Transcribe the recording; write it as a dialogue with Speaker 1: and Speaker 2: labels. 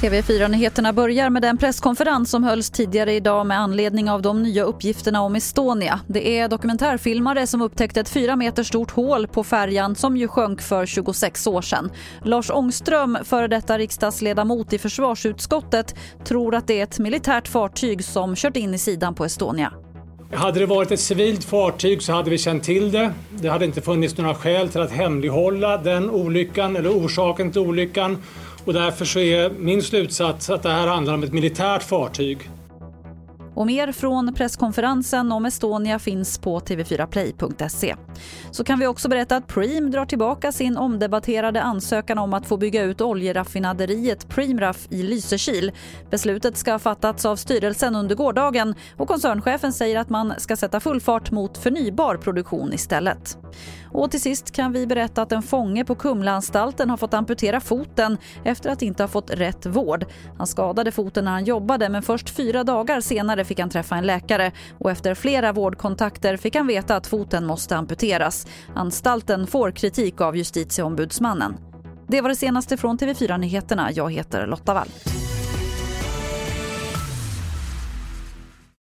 Speaker 1: TV4-nyheterna börjar med den presskonferens som hölls tidigare idag med anledning av de nya uppgifterna om Estonia. Det är dokumentärfilmare som upptäckte ett fyra meter stort hål på färjan som ju sjönk för 26 år sedan. Lars Ångström, före detta riksdagsledamot i försvarsutskottet, tror att det är ett militärt fartyg som kört in i sidan på Estonia.
Speaker 2: Hade det varit ett civilt fartyg så hade vi känt till det. Det hade inte funnits några skäl till att hemlighålla den olyckan eller orsaken till olyckan. Och därför så är min slutsats att det här handlar om ett militärt fartyg.
Speaker 1: Och mer från presskonferensen om Estonia finns på tv4play.se. Så kan vi också berätta att Preem drar tillbaka sin omdebatterade ansökan om att få bygga ut oljeraffinaderiet Preemraff i Lysekil. Beslutet ska ha fattats av styrelsen under gårdagen och koncernchefen säger att man ska sätta full fart mot förnybar produktion istället. Och till sist kan vi berätta att en fånge på Kumlaanstalten har fått amputera foten efter att inte ha fått rätt vård. Han skadade foten när han jobbade men först fyra dagar senare fick han träffa en läkare och efter flera vårdkontakter fick han veta att foten måste amputeras. Anstalten får kritik av justitieombudsmannen. Det var det senaste från TV4 Nyheterna. Jag heter Lotta Wall.